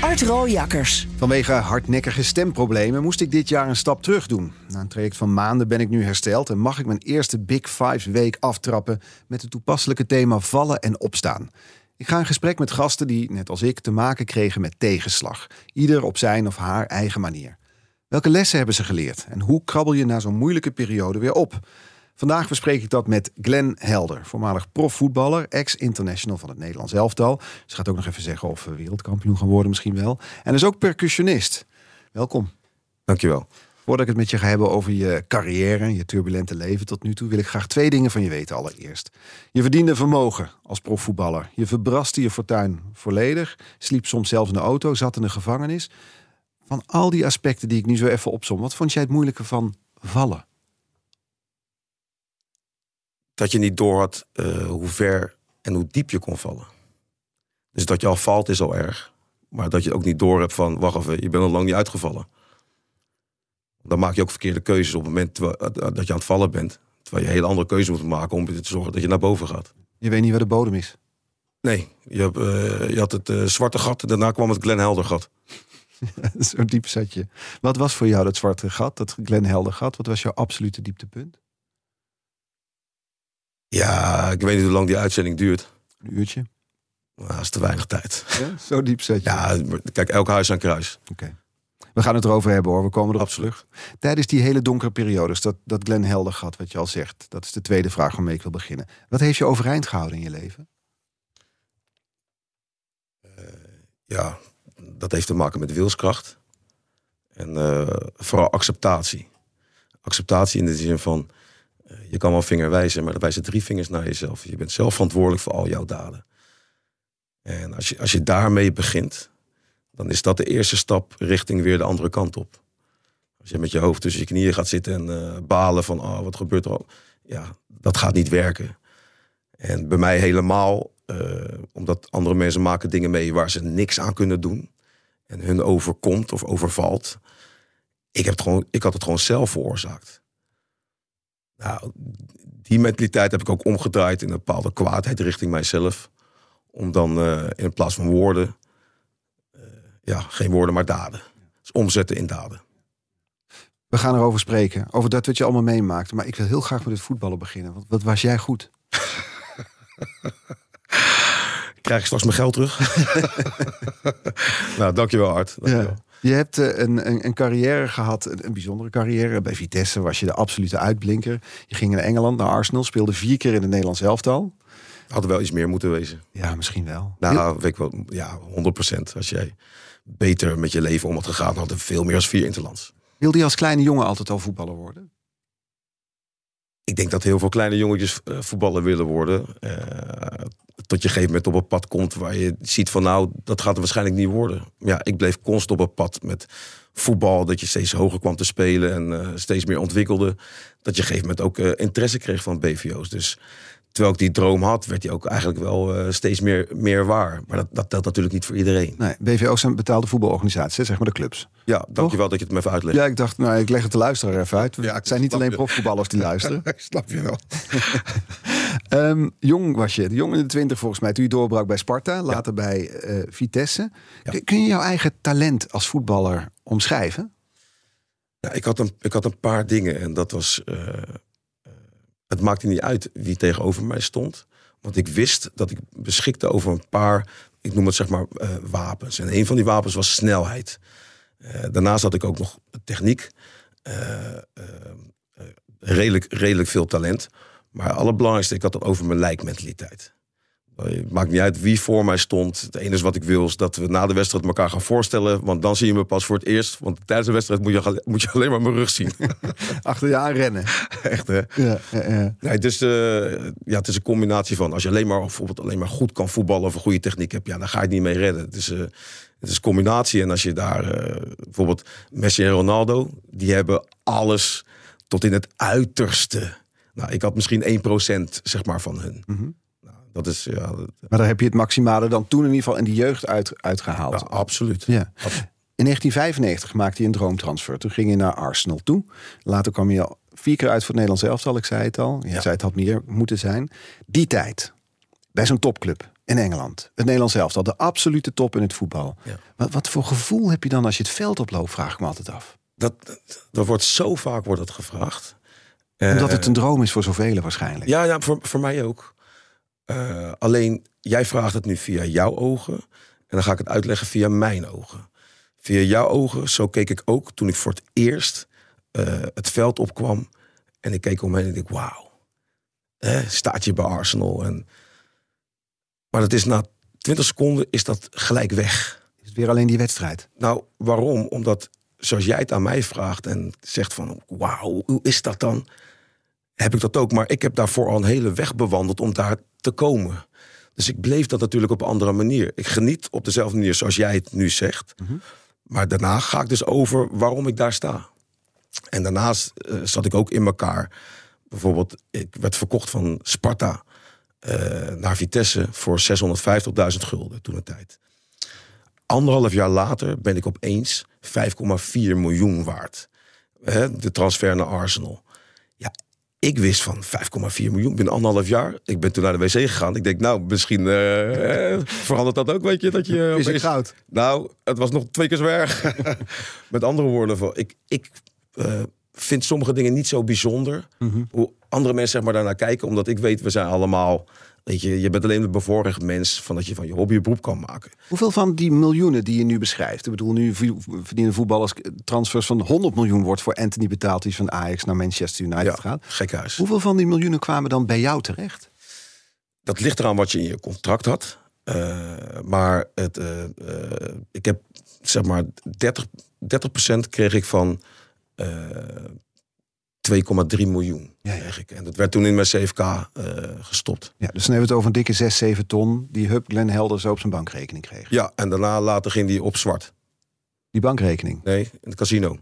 Art Rooijakkers. Vanwege hardnekkige stemproblemen moest ik dit jaar een stap terug doen. Na een traject van maanden ben ik nu hersteld en mag ik mijn eerste Big Five week aftrappen met het toepasselijke thema vallen en opstaan. Ik ga in gesprek met gasten die, net als ik, te maken kregen met tegenslag. Ieder op zijn of haar eigen manier. Welke lessen hebben ze geleerd en hoe krabbel je na zo'n moeilijke periode weer op? Vandaag bespreek ik dat met Glenn Helder, voormalig profvoetballer, ex-international van het Nederlands elftal. Ze gaat ook nog even zeggen of we wereldkampioen gaan worden, misschien wel. En is ook percussionist. Welkom. Dankjewel. Voordat ik het met je ga hebben over je carrière en je turbulente leven tot nu toe, wil ik graag twee dingen van je weten allereerst. Je verdiende vermogen als profvoetballer. Je verbraste je fortuin volledig, sliep soms zelfs in de auto, zat in de gevangenis. Van al die aspecten die ik nu zo even opsom, wat vond jij het moeilijke van vallen? Dat je niet door had uh, hoe ver en hoe diep je kon vallen. Dus dat je al valt is al erg. Maar dat je ook niet door hebt van, wacht even, je bent al lang niet uitgevallen. Dan maak je ook verkeerde keuzes op het moment dat je aan het vallen bent. Terwijl je een hele andere keuze moet maken om te zorgen dat je naar boven gaat. Je weet niet waar de bodem is? Nee, je, hebt, uh, je had het uh, zwarte gat en daarna kwam het Glen Helder gat. Zo diep zat je. Wat was voor jou dat zwarte gat, dat Glen Helder gat? Wat was jouw absolute dieptepunt? Ja, ik weet niet hoe lang die uitzending duurt. Een uurtje? Nou, dat is te weinig tijd. Ja, zo diep zat je. Ja, kijk, elk huis aan kruis. Oké. We gaan het erover hebben hoor, we komen erop terug. Tijdens die hele donkere periodes, dat, dat Glen Helder gat, wat je al zegt. Dat is de tweede vraag waarmee ik wil beginnen. Wat heeft je overeind gehouden in je leven? Uh, ja, dat heeft te maken met wilskracht. En uh, vooral acceptatie. Acceptatie in de zin van, je kan wel vinger wijzen, maar er wijzen drie vingers naar jezelf. Je bent zelf verantwoordelijk voor al jouw daden. En als je, als je daarmee begint, dan is dat de eerste stap richting weer de andere kant op. Als je met je hoofd tussen je knieën gaat zitten en uh, balen van, oh, wat gebeurt er al? Ja, dat gaat niet werken. En bij mij helemaal, omdat andere mensen maken dingen mee waar ze niks aan kunnen doen en hun overkomt of overvalt. Ik, heb het gewoon, ik had het gewoon zelf veroorzaakt. Nou, die mentaliteit heb ik ook omgedraaid in een bepaalde kwaadheid richting mijzelf. Om dan uh, in plaats van woorden, uh, ja, geen woorden maar daden. Dus omzetten in daden. We gaan erover spreken, over dat wat je allemaal meemaakt. Maar ik wil heel graag met het voetballen beginnen. Want wat was jij goed? Krijg ik straks mijn geld terug? nou, dankjewel Art. Dankjewel. Ja. Je hebt uh, een, een, een, carrière gehad, een, een, bijzondere carrière. Bij Vitesse was je de absolute uitblinker. Je ging naar Engeland, naar Arsenal, speelde vier keer in het Nederlands elftal. Had er wel iets meer moeten wezen. Ja, misschien wel. Nou, weet ik wel, ja, 100%. Als jij beter met je leven om had gegaan, had er veel meer als vier interlands. Wilde je als kleine jongen altijd al voetballer worden? Ik denk dat heel veel kleine jongetjes uh, voetballer willen worden. Uh, tot je een gegeven moment op een pad komt waar je ziet van nou, dat gaat er waarschijnlijk niet worden. Ja, ik bleef constant op een pad met voetbal, dat je steeds hoger kwam te spelen en uh, steeds meer ontwikkelde. Dat je op een gegeven moment ook uh, interesse kreeg van BVO's. Dus terwijl ik die droom had, werd die ook eigenlijk wel uh, steeds meer, meer waar. Maar dat, dat telt natuurlijk niet voor iedereen. Nee, BVO's zijn betaalde voetbalorganisaties, zeg maar de clubs. Ja, dankjewel dat je het me even uitlegt. Ja, ik dacht, nou, ik leg het de luisteraar even uit. Ja, het zijn niet alleen profvoetballers die luisteren. ik snap je wel. um, jong was je, jong in de twintig volgens mij, toen je doorbrak bij Sparta, later ja. bij uh, Vitesse. Ja. Kun je jouw eigen talent als voetballer omschrijven? Ja, ik had een, ik had een paar dingen en dat was... Uh, het maakte niet uit wie tegenover mij stond. Want ik wist dat ik beschikte over een paar, ik noem het zeg maar, uh, wapens. En een van die wapens was snelheid. Uh, daarnaast had ik ook nog techniek. Redelijk, redelijk veel talent. Maar het allerbelangrijkste, ik had het over mijn lijkmentaliteit. Het maakt niet uit wie voor mij stond. Het enige wat ik wil is dat we na de wedstrijd elkaar gaan voorstellen. Want dan zie je me pas voor het eerst. Want tijdens de wedstrijd moet je, moet je alleen maar mijn rug zien. Achter je aan rennen. Echt hè? Ja, ja, ja. Nee, dus, eh, ja, het is een combinatie van als je alleen maar, bijvoorbeeld alleen maar goed kan voetballen of een goede techniek hebt, ja, dan ga je het niet mee redden. Het is, eh, het is een combinatie. En als je daar eh, bijvoorbeeld Messi en Ronaldo, die hebben alles tot in het uiterste. Nou, ik had misschien 1% zeg maar van hun. nou, dat is ja, dat- Maar daar heb je het maximale dan toen in ieder geval in de jeugd uit, uitgehaald. ja, absoluut. Ja. In 1995 maakte je een droomtransfer. Toen ging je naar Arsenal toe. Later kwam je al vier keer uit voor het Nederlands elftal. Ik zei het al. Je Ja. zei het had meer moeten zijn. Die tijd, bij zo'n topclub in Engeland. Het Nederlands elftal, de absolute top in het voetbal. Ja. Wat, wat voor gevoel heb je dan als je het veld oploopt, vraag ik me altijd af. Dat, dat, dat wordt zo vaak wordt dat gevraagd. Omdat Eh, het een droom is voor zoveel waarschijnlijk. Ja, ja voor, voor mij ook. Eh, alleen, jij vraagt het nu via jouw ogen. En dan ga ik het uitleggen via mijn ogen. Via jouw ogen, zo keek ik ook toen ik voor het eerst eh, het veld opkwam. En ik keek omheen en ik dacht, wauw. Eh, staat je bij Arsenal. En... Maar dat is na 20 seconden is dat gelijk weg. Is het weer alleen die wedstrijd? Nou, waarom? Omdat zoals jij het aan mij vraagt en zegt van... wauw, hoe is dat dan? Heb ik dat ook. Maar ik heb daarvoor al een hele weg bewandeld om daar te komen. Dus ik bleef dat natuurlijk op een andere manier. Ik geniet op dezelfde manier zoals jij het nu zegt. Maar daarna ga ik dus over waarom ik daar sta. En daarnaast eh, zat ik ook in elkaar. Bijvoorbeeld, ik werd verkocht van Sparta eh, naar Vitesse voor 650.000 gulden toen een tijd. Anderhalf jaar later ben ik opeens 5,4 miljoen waard. De transfer naar Arsenal. Ik wist van 5,4 miljoen binnen anderhalf jaar. Ik ben toen naar de wc gegaan. Ik denk, nou, misschien eh, verandert dat ook, weet je. Dat je Is het goud? nou, het was nog twee keer zo erg. Met andere woorden, ik, ik eh, vind sommige dingen niet zo bijzonder. Hoe andere mensen zeg maar, daarnaar kijken. Omdat ik weet, we zijn allemaal... Weet je, je bent alleen een bevoorrecht mens... van dat je van je hobby een beroep kan maken. Hoeveel van die miljoenen die je nu beschrijft? Ik bedoel, nu verdienen voetballers transfers van 100 miljoen wordt voor Anthony betaald, die van Ajax naar Manchester United Ja, gaat. gek huis. Hoeveel van die miljoenen kwamen dan bij jou terecht? Dat ligt eraan wat je in je contract had. Eh, maar het, eh, eh, ik heb zeg maar 30, 30% kreeg ik van 2,3 miljoen. Ja, ik. En dat werd toen in mijn CFK eh, gestopt. Ja, dus dan hebben we het over een dikke 6, 7 ton die Hub Glenn Helder zo op zijn bankrekening kreeg. Ja, en daarna later ging die op zwart. Die bankrekening. Nee, in het casino.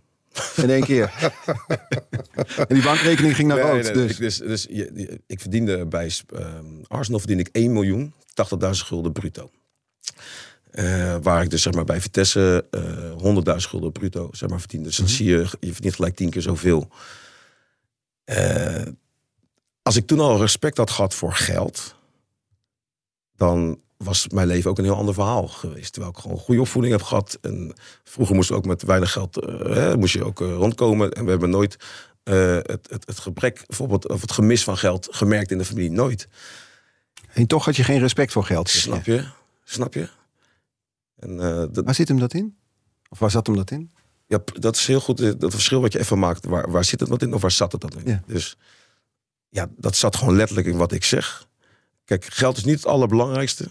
In één keer. en die bankrekening ging naar Nee, rood. nee, dus. Ik, dus, dus je- ik verdiende bij ehm, Arsenal verdiende ik 1 miljoen, 80.000 gulden bruto. Eh, waar ik dus zeg maar bij Vitesse eh 100.000 gulden bruto zeg maar verdiende. Dus dan zie je, je verdient gelijk tien keer zoveel. Eh, als ik toen al respect had gehad voor geld, dan was mijn leven ook een heel ander verhaal geweest. Terwijl ik gewoon goede opvoeding heb gehad. En vroeger moesten we ook met weinig geld eh, hè, moest je ook eh, rondkomen. En we hebben nooit het, het, het gebrek, bijvoorbeeld, of het gemis van geld gemerkt in de familie. Nooit. En toch had je geen respect voor geld. je. Snap je? Snap je? En Waar zit hem dat in? Of waar zat hem dat in? Ja, dat is heel goed. eh, Dat verschil wat je even maakt. Waar, waar zit het wat in of waar zat het dan in? Ja. Dus ja, dat zat gewoon letterlijk in wat ik zeg. Kijk, geld is niet het allerbelangrijkste.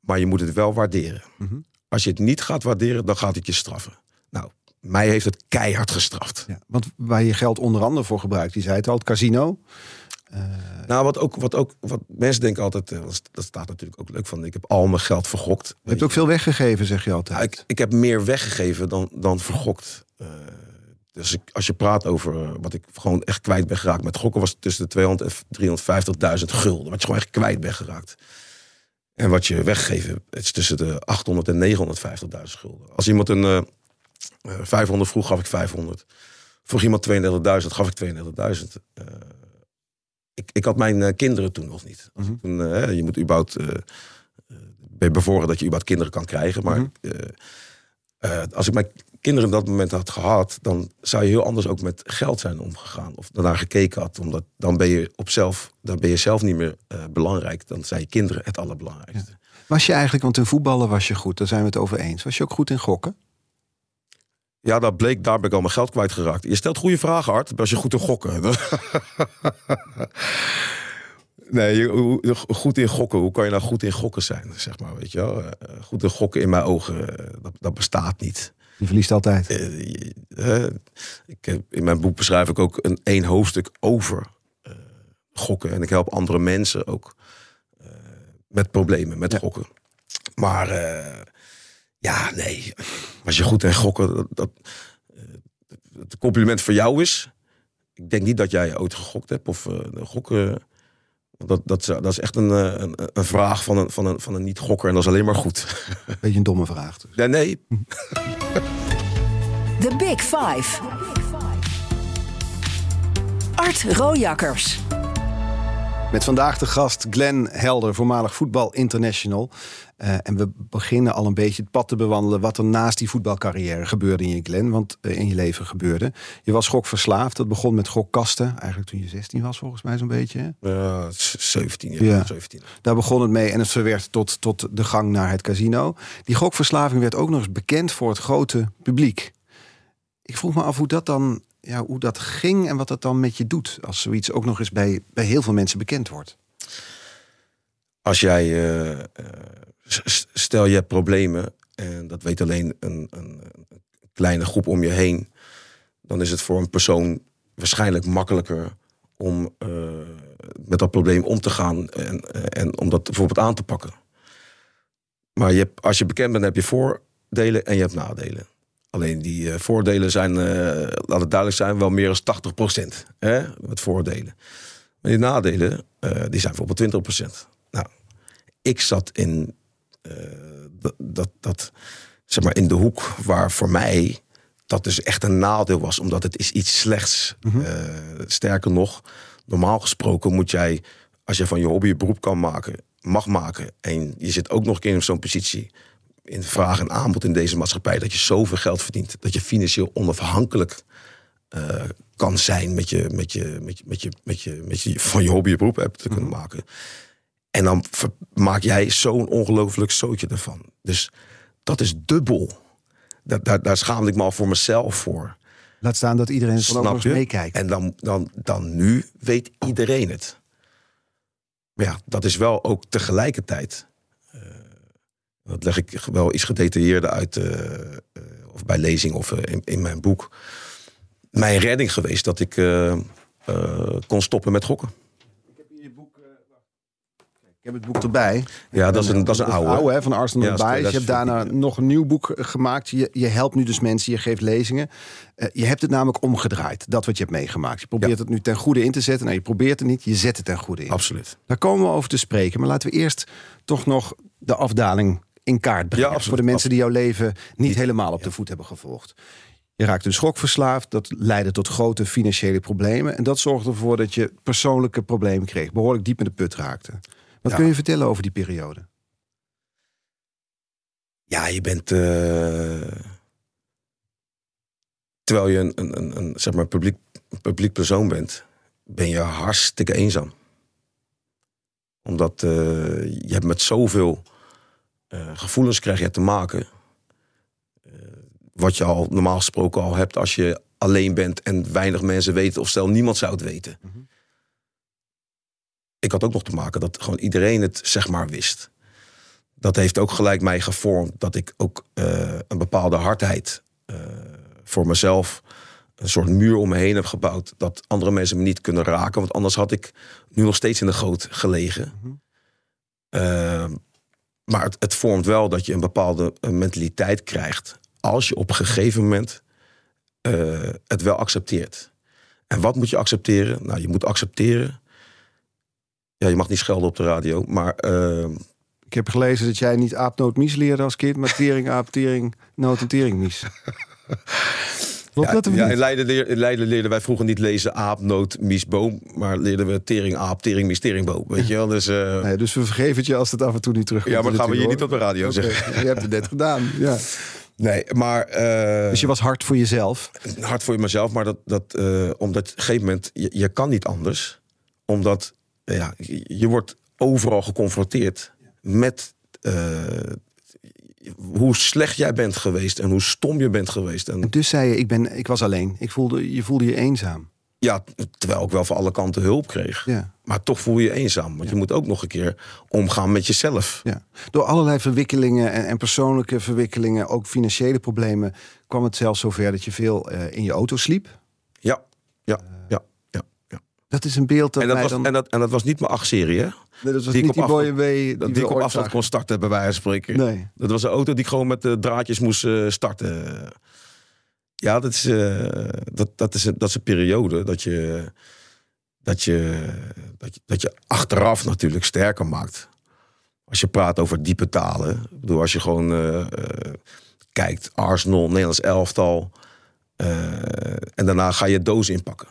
Maar je moet het wel waarderen. Mhm. Als je het niet gaat waarderen, dan gaat het je straffen. Nou, mij heeft het keihard gestraft. Ja, want waar je geld onder andere voor gebruikt, die zei het al, het casino. Nou, wat ook, wat ook, wat mensen denken altijd, eh, dat staat natuurlijk ook leuk van, ik heb al mijn geld vergokt. Je hebt ook veel weggegeven, zeg je altijd. Ja, ik, ik heb meer weggegeven dan, dan vergokt. Eh, dus ik, als je praat over eh, wat ik gewoon echt kwijt ben geraakt met gokken, was het tussen de 200 en 350.000 gulden. Wat je gewoon echt kwijt bent geraakt. En wat je weggegeven het is tussen de 800 en 950.000 gulden. Als iemand een eh, eh, 500 vroeg, gaf ik 500. Vroeg iemand 32.000, gaf ik 32.000. Eh, ik, ik had mijn eh, kinderen toen nog niet. Toen, eh, hè, je moet überhaupt eh, ben bevoren dat je überhaupt kinderen kan krijgen. Maar eh, als ik mijn kinderen op dat moment had gehad, dan zou je heel anders ook met geld zijn omgegaan. Of daarnaar gekeken had. Omdat dan ben je op zelf, dan ben je zelf niet meer belangrijk. Dan zijn je kinderen het allerbelangrijkste. Was je eigenlijk, want in voetballen was je goed, daar zijn we het over eens. Was je ook goed in gokken? Ja, dat bleek, daar ben ik al mijn geld kwijtgeraakt. Je stelt goede vragen, Art, als je goed te gokken. Nee, goed in gokken. Hoe kan je nou goed in gokken zijn, zeg maar, weet je wel? Eh, Goed in gokken in mijn ogen, eh, dat, dat bestaat niet. Je verliest altijd. Eh, eh, ik heb, in mijn boek beschrijf ik ook een één hoofdstuk over eh, gokken. En ik help andere mensen ook eh, met problemen, met Ja. gokken. Maar eh, ja, nee. Als je goed in gokken, dat, dat, eh, het compliment voor jou is. Ik denk niet dat jij ooit gegokt hebt of eh, gokken. Dat, dat, dat is echt een, eh, een, een vraag van een, van, een, van een niet-gokker en dat is alleen maar goed. Beetje een domme vraag. Dus. Nee, nee, The Big Five. Art Rojakkers. Met vandaag de gast Glenn Helder, voormalig voetbal international. Eh, en we beginnen al een beetje het pad te bewandelen wat er naast die voetbalcarrière gebeurde in je Glenn, want eh, in je leven gebeurde. Je was gokverslaafd. Dat begon met gokkasten, eigenlijk toen je 16 was volgens mij zo'n beetje. hè? Ja, 17 jaar. Ja. 17. Daar begon het mee en het verwerkt tot, tot de gang naar het casino. Die gokverslaving werd ook nog eens bekend voor het grote publiek. Ik vroeg me af hoe dat dan, ja, hoe dat ging en wat dat dan met je doet als zoiets ook nog eens bij, bij heel veel mensen bekend wordt. Als jij, eh, eh, stel je hebt problemen en dat weet alleen een, een, kleine groep om je heen, dan is het voor een persoon waarschijnlijk makkelijker om eh, met dat probleem om te gaan en, en om dat bijvoorbeeld aan te pakken. Maar je hebt, als je bekend bent, heb je voordelen en je hebt nadelen. Alleen die eh, voordelen zijn, eh, laat het duidelijk zijn, wel meer dan 80 procent. Met voordelen. Maar die nadelen, die zijn bijvoorbeeld 20 procent. Nou, ik zat in, dat, dat, dat, zeg maar in de hoek waar voor mij dat dus echt een nadeel was, omdat het is iets slechts. Eh, sterker nog, normaal gesproken moet jij, als je van je hobby een beroep kan maken, mag maken, en je zit ook nog een keer in zo'n positie in vraag en aanbod in deze maatschappij, dat je zoveel geld verdient, dat je financieel onafhankelijk eh, kan zijn met je, met je, met je, met je, met je, met je van je hobby een beroep hebt te kunnen maken. En dan maak jij zo'n ongelooflijk zootje ervan. Dus dat is dubbel. Daar, daar, daar schaamde ik me al voor mezelf voor. Laat staan dat iedereen Snap je? meekijkt. En dan, dan, dan nu weet iedereen het. Maar ja, dat is wel ook tegelijkertijd. eh, dat leg ik wel iets gedetailleerder uit. eh, eh, of bij lezing of in, in mijn boek. Mijn redding geweest dat ik kon stoppen met gokken. Ik heb het boek erbij. Ja, dat is een, dat is een oude. hè, van Arsenal Ja, is Je hebt 2014, daarna nog een nieuw boek eh, gemaakt. Je, je helpt nu dus mensen, je geeft lezingen. Eh, je hebt het namelijk omgedraaid, dat wat je hebt meegemaakt. Je probeert Ja. het nu ten goede in te zetten. Nou, je probeert het niet, je zet het ten goede in. Absoluut. Daar komen we over te spreken. Maar laten we eerst toch nog de afdaling in kaart brengen. Ja. Voor de mensen die jouw leven niet, Niet- helemaal op de voet hebben gevolgd. Je raakte dus schokverslaafd. Dat leidde tot grote financiële problemen. En dat zorgde ervoor dat je persoonlijke problemen kreeg. Behoorlijk diep in de put raakte. Wat Ja. kun je vertellen over die periode? Ja, je bent. eh, terwijl je een, een, een, zeg maar publiek, publiek persoon bent, ben je hartstikke eenzaam. Omdat eh, je hebt met zoveel eh, gevoelens krijg je te maken. wat je al normaal gesproken al hebt als je alleen bent en weinig mensen weten, of stel niemand zou het weten. Mhm. Ik had ook nog te maken dat gewoon iedereen het zeg maar wist dat heeft ook gelijk mij gevormd dat ik ook eh, een bepaalde hardheid eh, voor mezelf, een soort muur om me heen heb gebouwd, dat andere mensen me niet kunnen raken, want anders had ik nu nog steeds in de goot gelegen. Mhm. Eh, maar het, het vormt wel dat je een bepaalde eh, mentaliteit krijgt als je op een gegeven moment het wel accepteert. En wat moet je accepteren? Nou, je moet accepteren. Ja, je mag niet schelden op de radio, maar eh, Ik heb gelezen dat jij niet aapnootmies leerde als kind, maar tering, aap, tering, noot en teringmies. Klopt ja, dat ja, in? Leiden, leer- in Leiden leerden wij vroeger niet lezen aap, noot, mies, boom. Maar leerden we tering, aap, tering, mies, teringboom. Weet je wel? Dus, eh, Nee, dus we vergeven het je als het af en toe niet terug. ja, maar gaan we hier niet op de radio zeggen. Je hebt het net gedaan. Ja. Nee, maar eh, Dus je was hard voor jezelf. hard voor mezelf. Maar dat, dat eh, omdat op een gegeven moment, je, je kan niet anders. Omdat ja, je, wordt overal geconfronteerd met eh, hoe slecht jij bent geweest. En hoe stom je bent geweest. En En dus zei je, ik, ben, ik was alleen. Ik voelde, je voelde je eenzaam. Ja, terwijl ik wel van alle kanten hulp kreeg. Ja. Maar toch voel je je eenzaam. Want je moet ook nog een keer omgaan met jezelf. Ja. Door allerlei verwikkelingen en, en persoonlijke verwikkelingen, ook financiële problemen, kwam het zelfs zover dat je veel eh, in je auto sliep. Ja, ja, ja, ja. Dat is een beeld dat En, dat was, dan... en, dat, en dat was niet mijn 8-serie, hè? Nee, dat was die niet die op mooie afstand- W die, Dat we die ik op afstand kon starten, bij wijze van spreken. Nee. Dat was een auto die ik gewoon met de draadjes moest eh, starten. Ja, dat is, eh, dat, dat, is een, dat is een periode dat je, dat, je, dat, je, dat je achteraf natuurlijk sterker maakt. Als je praat over diepe talen. Ik bedoel, als je gewoon eh, eh, kijkt, Arsenal, Nederlands elftal. eh, en daarna ga je doos inpakken.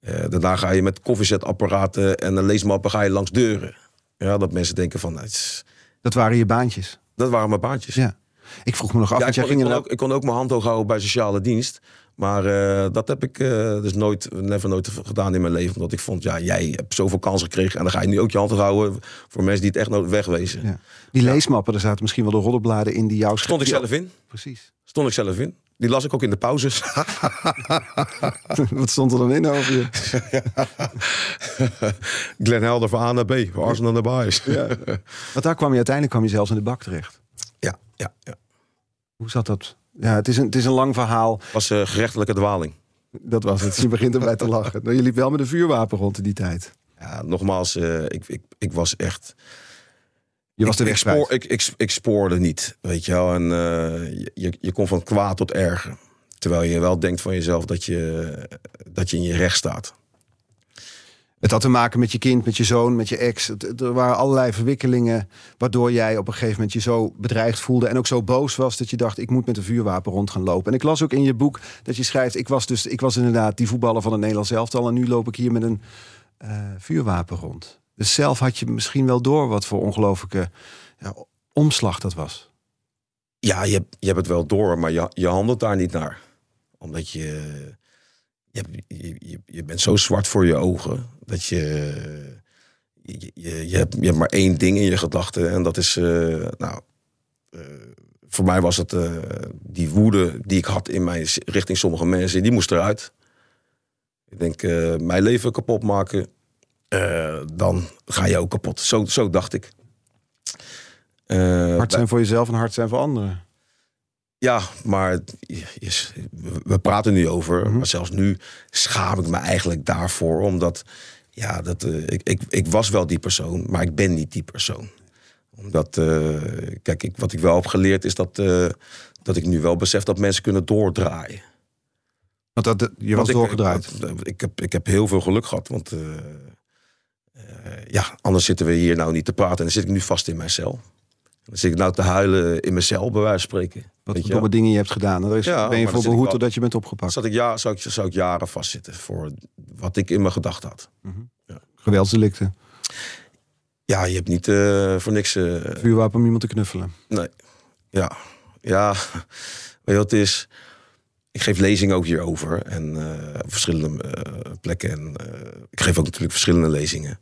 Eh, daarna ga je met koffiezetapparaten en een leesmappen ga je langs deuren. Ja, dat mensen denken van, nou, het Dat waren je baantjes. dat waren mijn baantjes. Ja. Ik vroeg me nog af, Ja, ik, jij kon, ik, ging kon er ook, ik kon ook mijn hand hoog houden bij sociale dienst. Maar eh, dat heb ik eh, dus nooit, never nooit gedaan in mijn leven. Omdat ik vond, ja, jij hebt zoveel kansen gekregen. En dan ga je nu ook je hand houden voor mensen die het echt nodig wegwezen. Ja. Die leesmappen, daar zaten misschien wel de roddelbladen in die jou Stond ik zelf in. Precies. Stond ik zelf in. Die las ik ook in de pauzes. Wat stond er dan in over je? Glenn Helder van A naar B. Arsenal naar Buys. Ja. Want daar kwam je uiteindelijk kwam je zelfs in de bak terecht. ja, ja, ja. Hoe zat dat? Ja, het is een, het is een lang verhaal. Was eh, gerechtelijke dwaling. Dat was het. Je begint erbij te lachen. Nou, je liep wel met een vuurwapen rond in die tijd. Ja, nogmaals, eh, ik, ik, ik was echt... Je was de weg ik, spoor, ik, ik, ik spoorde niet, weet je wel. En eh, je- je, komt van kwaad tot erger. Terwijl je wel denkt van jezelf dat je, dat je in je recht staat. Het had te maken met je kind, met je zoon, met je ex. Het- Er waren allerlei verwikkelingen waardoor jij op een gegeven moment je zo bedreigd voelde en ook zo boos was dat je dacht ik moet met een vuurwapen rond gaan lopen. En ik las ook in je boek dat je schrijft ik was dus ik was inderdaad die voetballer van het Nederlands elftal en nu loop ik hier met een eh, vuurwapen rond. Dus zelf had je misschien wel door wat voor ongelofelijke ja, omslag dat was. Ja, je, hebt- je hebt het wel door, maar je, je handelt daar niet naar. Omdat je, je, je, je, bent zo zwart voor je ogen dat je, je, je, je, hebt, je maar één ding in je gedachten. En dat is, eh, nou, eh, voor mij was het eh, die woede die ik had in mijn richting sommige mensen, die moest eruit. Ik denk, mijn leven kapot maken, eh, dan ga je ook kapot. Zo, zo dacht ik. Eh, Hard zijn voor jezelf en hard zijn voor anderen. ja, maar we- praten nu over. Mhm. Maar zelfs nu schaam ik me eigenlijk daarvoor. Omdat, ja, dat, eh, ik, ik, ik was wel die persoon, maar ik ben niet die persoon. Omdat, kijk, ik, wat ik wel heb geleerd is dat, dat ik nu wel besef dat mensen kunnen doordraaien. Want dat, je was Want doorgedraaid. Ik, ik, heb, ik heb heel veel geluk gehad. Want ja, anders zitten we hier nou niet te praten. En dan zit ik nu vast in mijn cel. Dan zit ik nou te huilen in mijn cel, bij wijze van spreken. Wat voor domme dingen je hebt gedaan. Daar is, Ja, ben je voor behoed doordat je bent opgepakt. Zat ik, ja, zou, ik, zou ik jaren vastzitten voor wat ik in mijn gedachten had. Geweldsdelicten. Ja, je hebt niet eh, voor niks. eh, Vuurwapen om iemand te knuffelen. nee. Ja, ja. Weet je wat het is? Ik geef lezingen ook hierover. En eh, op verschillende eh, plekken. En, eh, ik geef ook natuurlijk verschillende lezingen.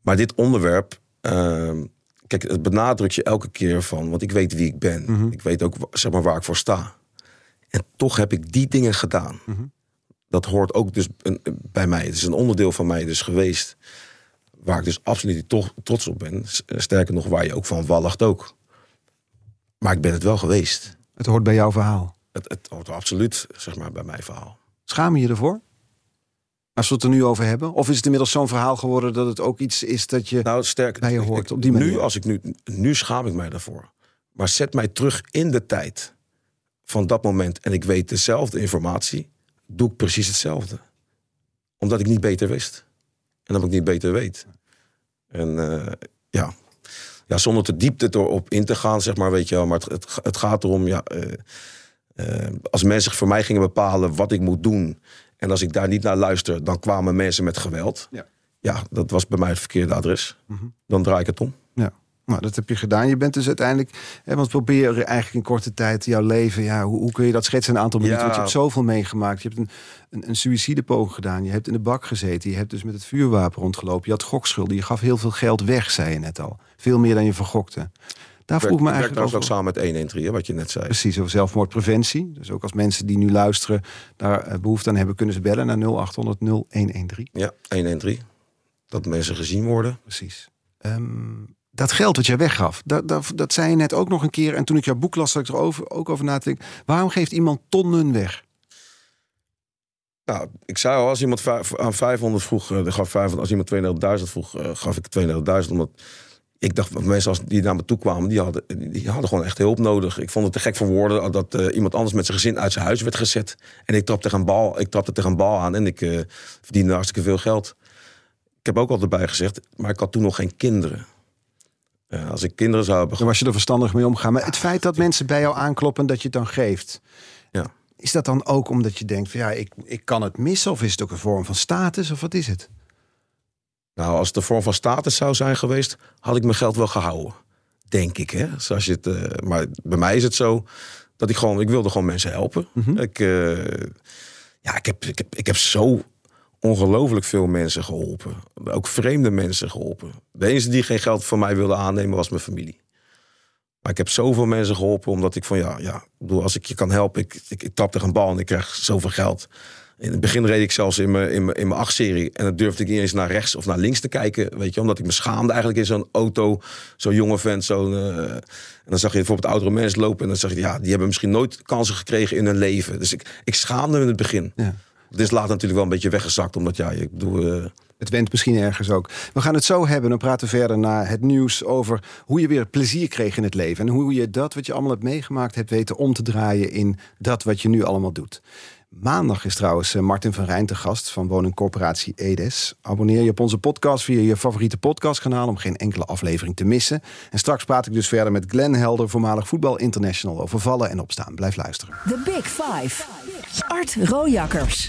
Maar dit onderwerp. ehm, kijk, het benadrukt je elke keer van. Want ik weet wie ik ben. Mhm. Ik weet ook zeg maar, waar ik voor sta. En toch heb ik die dingen gedaan. Mhm. Dat hoort ook dus een- bij mij. Het is een onderdeel van mij dus geweest. Waar ik dus absoluut niet toch trots op ben. Sterker nog, waar je ook van walgt ook. Maar ik ben het wel geweest. Het hoort bij jouw verhaal. Het, het hoort absoluut, zeg maar, bij mijn verhaal. Schaam je je ervoor? Als we het er nu over hebben? Of is het inmiddels zo'n verhaal geworden dat het ook iets is dat je... Nou, sterk. Bij je hoort ik- op die manier. Nu, als ik nu, nu schaam ik mij daarvoor. Maar zet mij terug in de tijd van dat moment en ik weet dezelfde informatie, doe ik precies hetzelfde. Omdat ik niet beter wist. En omdat ik niet beter weet. En eh, ja. ja, zonder te diepte erop in te gaan, zeg maar, weet je wel. Maar het, het, het gaat erom, ja, eh, eh, als mensen voor mij gingen bepalen wat ik moet doen. En als ik daar niet naar luister, dan kwamen mensen met geweld. Ja. Ja, dat was bij mij het verkeerde adres. Dan draai ik het om. Ja, nou, dat heb je gedaan. Je bent dus uiteindelijk... Hè, want probeer eigenlijk in korte tijd jouw leven... Ja, hoe, hoe kun je dat schetsen een aantal minuten? Ja. Want je hebt zoveel meegemaakt. Je hebt een, een, een suïcidepoging gedaan. Je hebt in de bak gezeten. Je hebt dus met het vuurwapen rondgelopen. Je had gokschulden. Je gaf heel veel geld weg, zei je net al. Veel meer dan je vergokte. Daar vroeg me eigenlijk ook samen met 113, hè, wat je net zei. Precies, over zelfmoordpreventie. Dus ook als mensen die nu luisteren daar eh, behoefte aan hebben, kunnen ze bellen naar 0800 0113. Ja, 113. Dat mensen gezien worden. Precies. Ehm, dat geld wat jij weggaf, dat, dat, dat zei je net ook nog een keer. En toen ik jouw boek las, zat ik er over, ook over na te denken. Waarom geeft iemand tonnen weg? Nou, ik zei al, als iemand aan 500 vroeg, dan gaf 500, als iemand 32.000 vroeg, eh, gaf ik 32.000. Omdat ik dacht, dat mensen als die naar me toe kwamen, die hadden, die hadden gewoon echt hulp nodig. Ik vond het te gek voor woorden dat eh, iemand anders met zijn gezin uit zijn huis werd gezet. En ik trapte tegen een bal, ik trapte tegen een bal aan en ik eh, verdiende hartstikke veel geld. Ik heb ook altijd bij gezegd, maar ik had toen nog geen kinderen. Eh, als ik kinderen zou hebben Dan was je er verstandig mee omgaan. Maar het feit dat mensen bij jou aankloppen dat je het dan geeft. Ja. Is dat dan ook omdat je denkt van ja, ik, ik kan het missen? Of is het ook een vorm van status? Of wat is het? Nou, als het een vorm van status zou zijn geweest, had ik mijn geld wel gehouden. Denk ik, hè? Zoals je het, eh, maar bij mij is het zo dat ik gewoon, ik wilde gewoon mensen helpen. Ik, eh, ja, ik heb, ik, heb, ik heb zo ongelooflijk veel mensen geholpen. Ook vreemde mensen geholpen. De enige die geen geld van mij wilde aannemen was mijn familie. Maar ik heb zoveel mensen geholpen omdat ik van ja, ja bedoel, als ik je kan helpen, ik, ik, ik trap tegen een bal en ik krijg zoveel geld. In het begin reed ik zelfs in mijn, in mijn, in mijn achtserie. En dan durfde ik niet eens naar rechts of naar links te kijken. Weet je, omdat ik me schaamde eigenlijk in zo'n auto. Zo'n jonge vent. Zo'n, eh, en dan zag je bijvoorbeeld oudere mensen lopen. En dan zag je, ja, die hebben misschien nooit kansen gekregen in hun leven. Dus ik, ik schaamde me in het begin. Ja. Het is later natuurlijk wel een beetje weggezakt. Omdat ja, ik bedoel... eh, Het went misschien ergens ook. We gaan het zo hebben. Dan praten we verder naar het nieuws over hoe je weer plezier kreeg in het leven. En hoe je dat wat je allemaal hebt meegemaakt hebt weten om te draaien in dat wat je nu allemaal doet. Maandag is trouwens eh, Martin van Rijn te gast van woningcorporatie Edes. Abonneer je op onze podcast via je favoriete podcastkanaal om geen enkele aflevering te missen. En straks praat ik dus verder met Glenn Helder, voormalig voetbal international, over vallen en opstaan. Blijf luisteren. The Big Five. Art Rojakkers.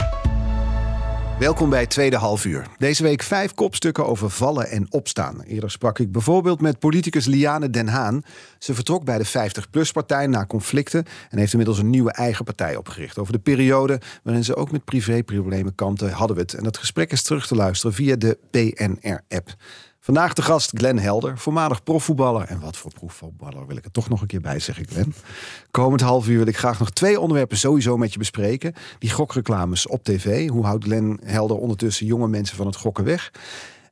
Welkom bij tweede half uur. Deze week vijf kopstukken over vallen en opstaan. Eerder sprak ik bijvoorbeeld met politicus Liane Den Haan. Ze vertrok bij de 50PLUS-partij na conflicten... en heeft inmiddels een nieuwe eigen partij opgericht. Over de periode waarin ze ook met privéproblemen kampte hadden we het. En dat gesprek is terug te luisteren via de PNR-app. Vandaag de gast Glenn Helder, voormalig profvoetballer. En wat voor profvoetballer wil ik er toch nog een keer bij zeggen, Glenn. Komend half uur wil ik graag nog twee onderwerpen sowieso met je bespreken. Die gokreclames op tv. Hoe houdt Glenn Helder ondertussen jonge mensen van het gokken weg?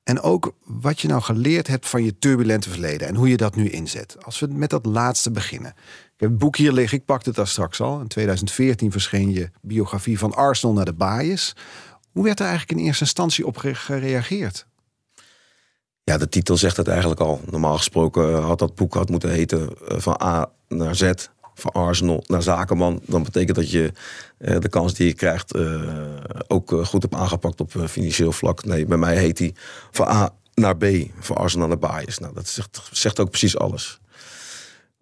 En ook wat je nou geleerd hebt van je turbulente verleden. En hoe je dat nu inzet. Als we met dat laatste beginnen. Ik heb het boek hier liggen, ik pakte het daar straks al. In 2014 verscheen je biografie van Arsenal naar de Baaiers. Hoe werd er eigenlijk in eerste instantie op ge- gereageerd? Ja, de titel zegt het eigenlijk al. Normaal gesproken eh, had dat boek had moeten heten eh, van A naar Z. Van Arsenal naar Zakenman. Dan betekent dat je eh, de kans die je krijgt ook goed hebt aangepakt op financieel vlak. Nee, bij mij heet hij van A naar B. Van Arsenal naar Baaiers. Nou, dat zegt, zegt ook precies alles.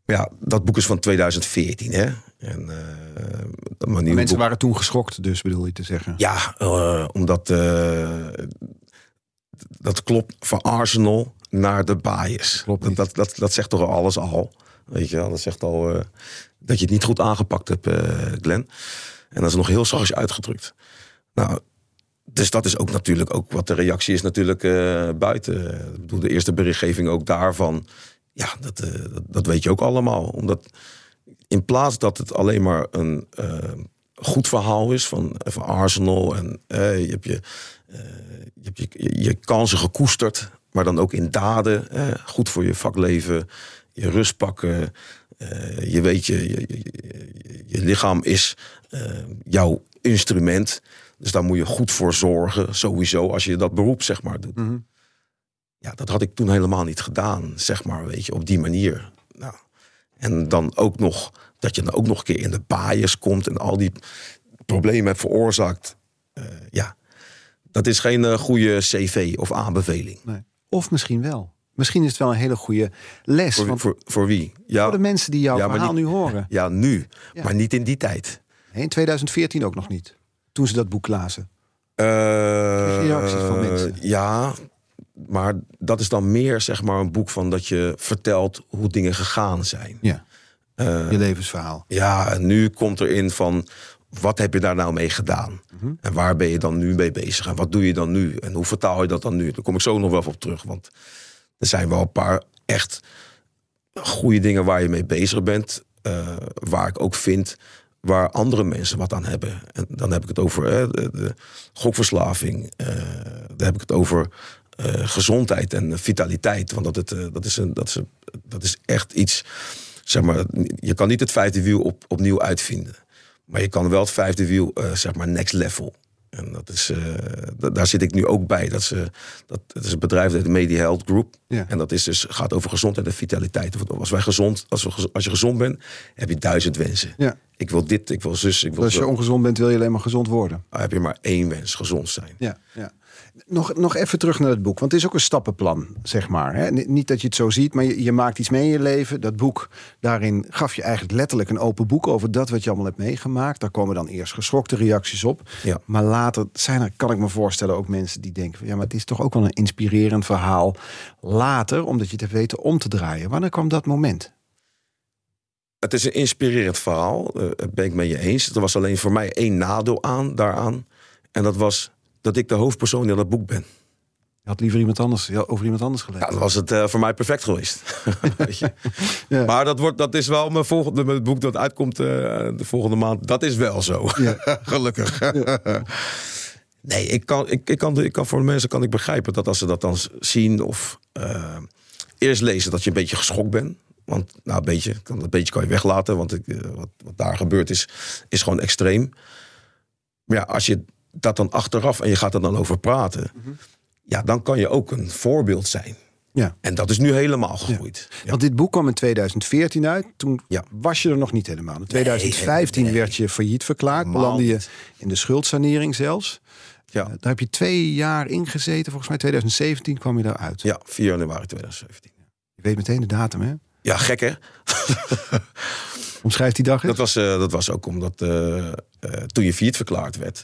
Maar ja, dat boek is van 2014, hè. En, mijn nieuwe Mensen boek- waren toen geschokt, dus bedoel je te zeggen. ja, omdat dat klopt van Arsenal naar de bias. Klopt dat, dat, dat, dat zegt toch alles al. Weet je wel, dat zegt al eh, dat je het niet goed aangepakt hebt, eh, Glenn. En dat is nog heel zachtjes uitgedrukt. Nou, dus dat is ook natuurlijk ook wat de reactie is natuurlijk eh, buiten. Ik bedoel, de eerste berichtgeving ook daarvan. Ja, dat, dat, dat weet je ook allemaal. Omdat in plaats dat het alleen maar een goed verhaal is van, van Arsenal en je hebt je, je, hebt je, je, kansen gekoesterd, maar dan ook in daden. eh, goed voor je vakleven, je rust pakken. eh, je weet, je, je, lichaam is eh, jouw instrument. Dus daar moet je goed voor zorgen, sowieso, als je dat beroep zeg maar doet. Mhm. Ja, dat had ik toen helemaal niet gedaan, zeg maar, weet je, op die manier. Nou, en dan ook nog, dat je dan ook nog een keer in de bias komt en al die problemen hebt veroorzaakt. Eh, ja, dat is geen eh, goede cv of aanbeveling. Nee. Of misschien wel. Misschien is het wel een hele goede les. Voor, want voor, voor wie? Ja, voor de mensen die jouw Ja, verhaal niet- nu horen. ja nu, Ja. maar niet in die tijd. Nee, in 2014 ook nog niet. Toen ze dat boek lazen. Eh, reacties van mensen? Ja, maar dat is dan meer zeg maar een boek van dat je vertelt hoe dingen gegaan zijn. Ja, Eh, je levensverhaal. Ja, en nu komt erin van wat heb je daar nou mee gedaan? Mhm. En waar ben je dan nu mee bezig? En wat doe je dan nu? En hoe vertaal je dat dan nu? Daar kom ik zo nog wel op terug. Want er zijn wel een paar echt goede dingen waar je mee bezig bent. eh, waar ik ook vind waar andere mensen wat aan hebben. En dan heb ik het over eh, de, gokverslaving. eh, dan heb ik het over gezondheid en vitaliteit. Want dat, het, dat, is een, dat, is dat is echt iets. Zeg maar, je kan niet het vijfde wiel op, opnieuw uitvinden. Maar je kan wel het vijfde wiel, eh, zeg maar, next level. En dat is, eh, da- daar zit ik nu ook bij. Dat, ze, dat, het is een bedrijf dat heet Media Health Group. Ja. En dat is dus, gaat over gezondheid en vitaliteit. Als, wij gezond, als, we, als je gezond bent, heb je duizend wensen. Ja. Ik wil dit, ik wil zus, ik wil Als je zo. ongezond bent, wil je alleen maar gezond worden. Dan heb je maar één wens, gezond zijn. Ja, ja. Nog, nog even terug naar het boek, want het is ook een stappenplan, zeg maar. Hè? Ni- Niet dat je het zo ziet, maar je, je maakt iets mee in je leven. Dat boek, daarin gaf je eigenlijk letterlijk een open boek over dat wat je allemaal hebt meegemaakt. Daar komen dan eerst geschokte reacties op. Ja. Maar later zijn er, kan ik me voorstellen, ook mensen die denken... van, ja, maar het is toch ook wel een inspirerend verhaal. Later, omdat je het hebt weten om te draaien. Wanneer kwam dat moment? Het is een inspirerend verhaal, eh, ben ik met je eens. Er was alleen voor mij één nadeel aan daaraan. En dat was dat ik de hoofdpersoon in dat boek ben. Je had liever iemand anders, ja, over iemand anders gelezen. Ja, dan was het eh, voor mij perfect geweest. Weet je? Ja. Maar dat, wordt, dat is wel mijn volgende mijn boek dat uitkomt eh, de volgende maand. Dat is wel zo. Gelukkig. nee, ik kan, ik, ik, kan, ik kan voor de mensen kan ik begrijpen dat als ze dat dan zien of eh, eerst lezen dat je een beetje geschokt bent. Want nou, een beetje, kan, een beetje kan je weglaten, want ik, wat, wat daar gebeurd is, is gewoon extreem. Maar ja, als je dat dan achteraf en je gaat er dan over praten, ja, dan kan je ook een voorbeeld zijn. Ja. En dat is nu helemaal gegroeid. Ja. Want dit boek kwam in 2014 uit. Toen Ja. was je er nog niet helemaal. In 2015 nee. werd je failliet verklaard. Belandde je in de schuldsanering zelfs. Ja. Eh, Daar heb je twee jaar in gezeten. Volgens mij 2017 kwam je eruit. ja, 4 januari 2017. Je weet meteen de datum, hè? Ja, gek hè? Omschrijf die dag eens. Dat was, eh, dat was ook omdat eh, toen je failliet verklaard werd,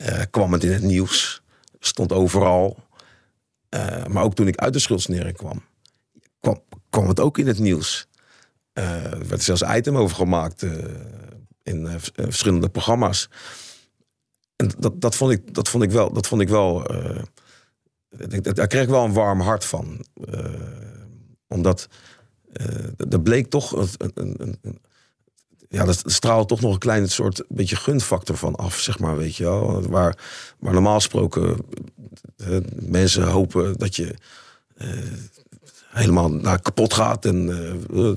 eh, kwam het in het nieuws. Stond overal. Eh, maar ook toen ik uit de schuldsanering kwam, kwam, kwam het ook in het nieuws. Eh, er werd zelfs item over gemaakt in verschillende programma's. En dat, dat, vond ik, dat vond ik wel. Dat vond ik wel daar kreeg ik wel een warm hart van. Omdat er bleek toch een, een, een- ja, dat straalde toch nog een klein soort beetje gunfactor van af, zeg maar, weet je wel. Waar, waar normaal gesproken eh, mensen hopen dat je eh, helemaal naar kapot gaat. En eh,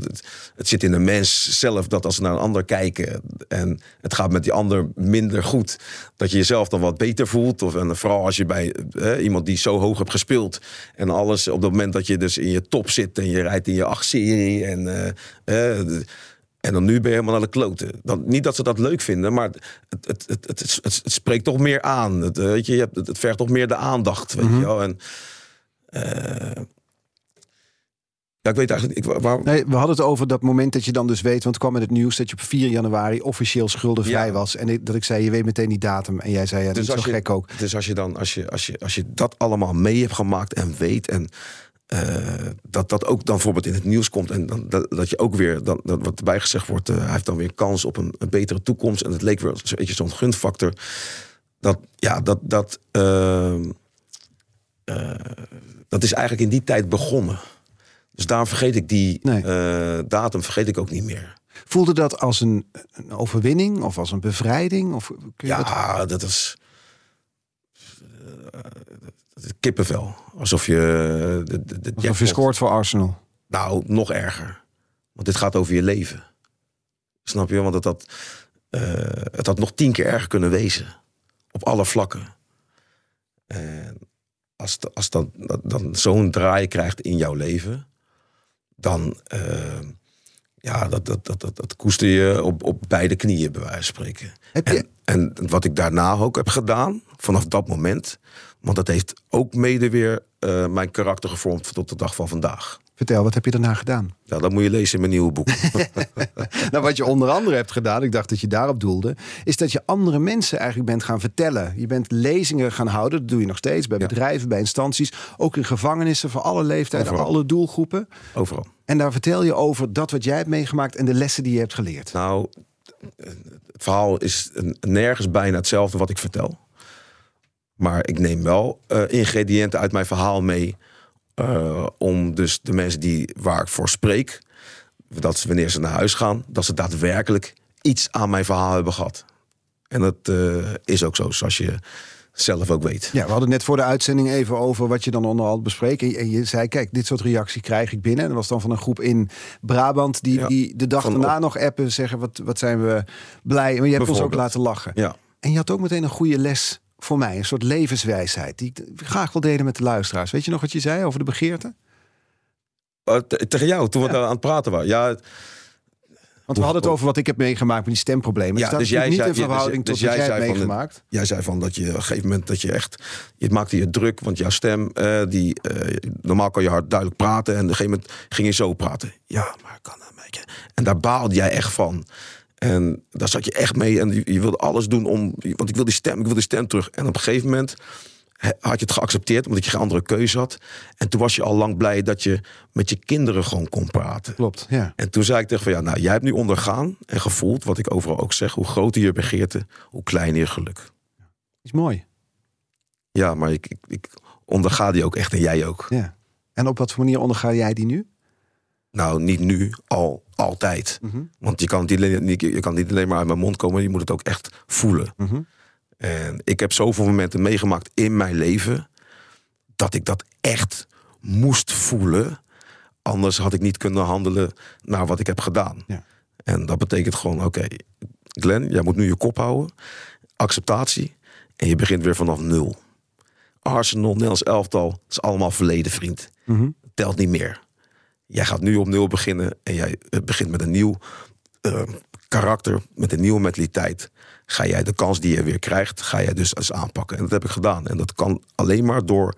het, zit in de mens zelf dat als ze naar een ander kijken en het gaat met die ander minder goed, dat je jezelf dan wat beter voelt. Of, en vooral als je bij iemand die zo hoog hebt gespeeld en alles op het moment dat je dus in je top zit en je rijdt in je acht serie en eh, en dan nu ben je helemaal naar de kloten. Dan, niet dat ze dat leuk vinden, maar het, het, het, het, spreekt toch meer aan. Het, eh, weet je, het, het vergt toch meer de aandacht. Weet je wel. En, eh, ja, ik weet eigenlijk. Ik, waar, Nee, we hadden het over dat moment dat je dan dus weet, want kwam in het nieuws dat je op 4 januari officieel schuldenvrij Ja. was. En ik, dat ik zei, je weet meteen die datum. En jij zei, ja, dat is je, gek ook. Dus als je dan, als je, als je, als je dat allemaal mee hebt gemaakt en weet en dat dat ook dan bijvoorbeeld in het nieuws komt en dan, dat, dat je ook weer, dan, dat, wat erbij gezegd wordt, eh, hij heeft dan weer kans op een, een betere toekomst en het leek weer zo- weet je, zo'n gunfactor. Dat, ja, dat, dat, eh, dat is eigenlijk in die tijd begonnen. Dus daarom vergeet ik die Nee. eh, datum, vergeet ik ook niet meer. Voelde dat als een, een overwinning of als een bevrijding? Of kun je. Ja, dat eh, dat is kippenvel. Alsof je. eh, De, de, de Alsof je scoort voor Arsenal. Nou, nog erger. Want dit gaat over je leven. Snap je? Want het had, eh, het had nog tien keer erger kunnen wezen. Op alle vlakken. En als, de- als dan, dat- dan zo'n draai krijgt in jouw leven, dan. eh, ja, dat, dat, dat, dat, dat koester je op, op beide knieën, bij wijze van spreken. Heb je, En, en wat ik daarna ook heb gedaan, vanaf dat moment. Want dat heeft ook mede weer eh, mijn karakter gevormd tot de dag van vandaag. vertel, wat heb je daarna gedaan? Ja, dat moet je lezen in mijn nieuwe boek. Nou, wat je onder andere hebt gedaan, ik dacht dat je daarop doelde, is dat je andere mensen eigenlijk bent gaan vertellen. Je bent lezingen gaan houden, dat doe je nog steeds bij Ja. bedrijven, bij instanties, ook in gevangenissen voor alle leeftijden, Overal. alle doelgroepen. Overal. En daar vertel je over dat wat jij hebt meegemaakt en de lessen die je hebt geleerd. Nou, het verhaal is nergens bijna hetzelfde wat ik vertel. Maar ik neem wel eh, ingrediënten uit mijn verhaal mee. eh, om dus de mensen die, waar ik voor spreek, dat ze wanneer ze naar huis gaan, dat ze daadwerkelijk iets aan mijn verhaal hebben gehad. En dat eh, is ook zo, zoals je zelf ook weet. Ja, we hadden net voor de uitzending even over wat je dan onderhand bespreken. En je zei, kijk, dit soort reactie krijg ik binnen. En dat was dan van een groep in Brabant die, Ja, die de dag daarna op- nog appen, zeggen wat, wat zijn we blij. Maar je hebt ons ook laten lachen. Ja. En je had ook meteen een goede les voor mij, een soort levenswijsheid die ik graag wil delen met de luisteraars. Weet je nog wat je zei over de begeerte? Te- tegen jou, toen we daar aan het praten waren. Ja, Want we hadden het over wat ik heb meegemaakt met die stemproblemen. Ja, dus natuurlijk jij niet in zei- verhouding dus- tot dus wat jij jij hebt zei van meegemaakt. Jij zei van dat je op een gegeven moment dat je echt. Je maakte je druk, want jouw stem, eh, die, eh, normaal kan je hard duidelijk praten. En op een gegeven moment ging je zo praten. Ja, maar kan dat een beetje. En daar baalde jij echt van. En daar zat je echt mee. En je, je wilde alles doen om. Want ik wil die stem, ik wil die stem terug. En op een gegeven moment had je het geaccepteerd, omdat je geen andere keuze had. En toen was je al lang blij dat je met je kinderen gewoon kon praten. Klopt, ja. En toen zei ik tegen van ja, nou, jij hebt nu ondergaan en gevoeld, wat ik overal ook zeg, hoe groter je begeerte, hoe kleiner je geluk. Is mooi. Ja, maar ik, ik, ik onderga die ook echt en jij ook. Ja. En op wat voor manier onderga jij die nu? Nou, niet nu, al altijd. Mhm. Want je kan, het niet, alleen- niet- je kan niet alleen maar uit mijn mond komen, je moet het ook echt voelen. Mhm. En ik heb zoveel momenten meegemaakt in mijn leven dat ik dat echt moest voelen. Anders had ik niet kunnen handelen naar wat ik heb gedaan. Ja. En dat betekent gewoon, oké, Glenn, jij moet nu je kop houden. Acceptatie. En je begint weer vanaf nul. Arsenal, Nederlands elftal, is allemaal verleden, vriend. Mhm. Telt niet meer. Jij gaat nu op nul beginnen en jij eh, begint met een nieuw eh, karakter, met een nieuwe mentaliteit. Ga jij de kans die je weer krijgt, ga jij dus eens aanpakken. En dat heb ik gedaan. En dat kan alleen maar door,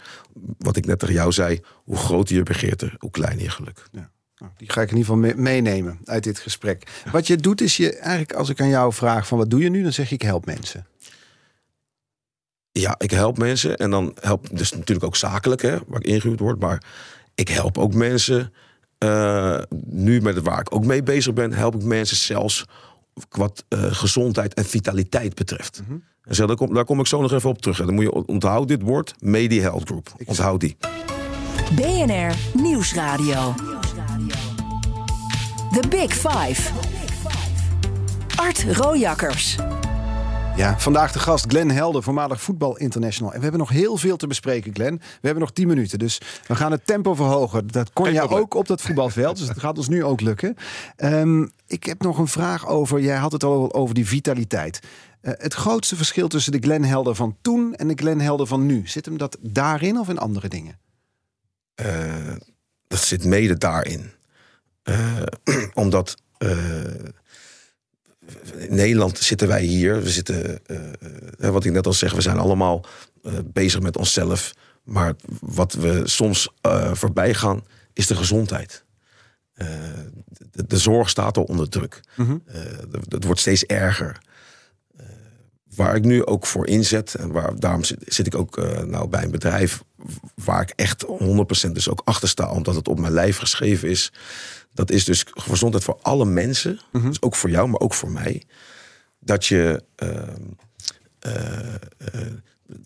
wat ik net tegen jou zei, hoe groter je begeerte, hoe kleiner je geluk. Nou, Die ga ik in ieder geval mee- meenemen uit dit gesprek. Wat je doet is je eigenlijk, als ik aan jou vraag van wat doe je nu, dan zeg je ik help mensen. Ja, ik help mensen en dan help dus natuurlijk ook zakelijk, hè, waar ik ingehuurd word. Maar ik help ook mensen, eh, nu met het waar ik ook mee bezig ben, help ik mensen zelfs wat eh, gezondheid en vitaliteit betreft. En zo, daar, kom, daar kom ik zo nog even op terug. En dan moet je onthoud dit woord, Media Health Group. Onthoud die. BNR Nieuwsradio. The Big Five. Art Rojakkers. Ja, vandaag de gast Glenn Helder, voormalig voetbal international. En we hebben nog heel veel te bespreken, Glenn. We hebben nog 10 minuten, dus we gaan het tempo verhogen. Dat kon jij ook op dat voetbalveld, dus dat gaat ons nu ook lukken. Ehm, ik heb nog een vraag over, jij had het al over die vitaliteit. Eh, het grootste verschil tussen de Glenn Helder van toen en de Glenn Helder van nu, zit hem dat daarin of in andere dingen? Eh, dat zit mede daarin. Eh, omdat in Nederland zitten wij hier. We zitten, eh, eh, wat ik net al zeg, we zijn allemaal eh, bezig met onszelf. Maar wat we soms voorbij gaan, is de gezondheid. De, de zorg staat al onder druk. Eh, het wordt steeds erger. Waar ik nu ook voor inzet, en waar, daarom zit, zit ik ook nou, bij een bedrijf waar ik echt 100% dus ook achter sta, omdat het op mijn lijf geschreven is. Dat is dus gezondheid voor alle mensen, dus ook voor jou, maar ook voor mij. Dat je. ehm, eh, eh,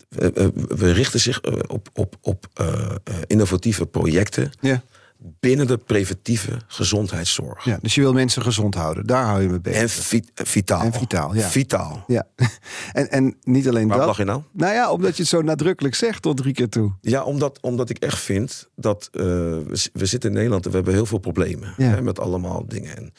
we, we- richten zich eh, op, op, op eh, eh, innovatieve projecten Ja. Binnen de preventieve gezondheidszorg. ja, dus je wil mensen gezond houden, daar hou je mee bezig. En vi- vitaal. En vitaal, ja. Vitaal. Ja, en, en niet alleen Waarom dat. lach je nou? Nou ja, omdat je het zo nadrukkelijk zegt tot drie keer toe. Ja, omdat, omdat ik echt vind dat eh, we, we zitten in Nederland en we hebben heel veel problemen Ja. hè, met allemaal dingen. En,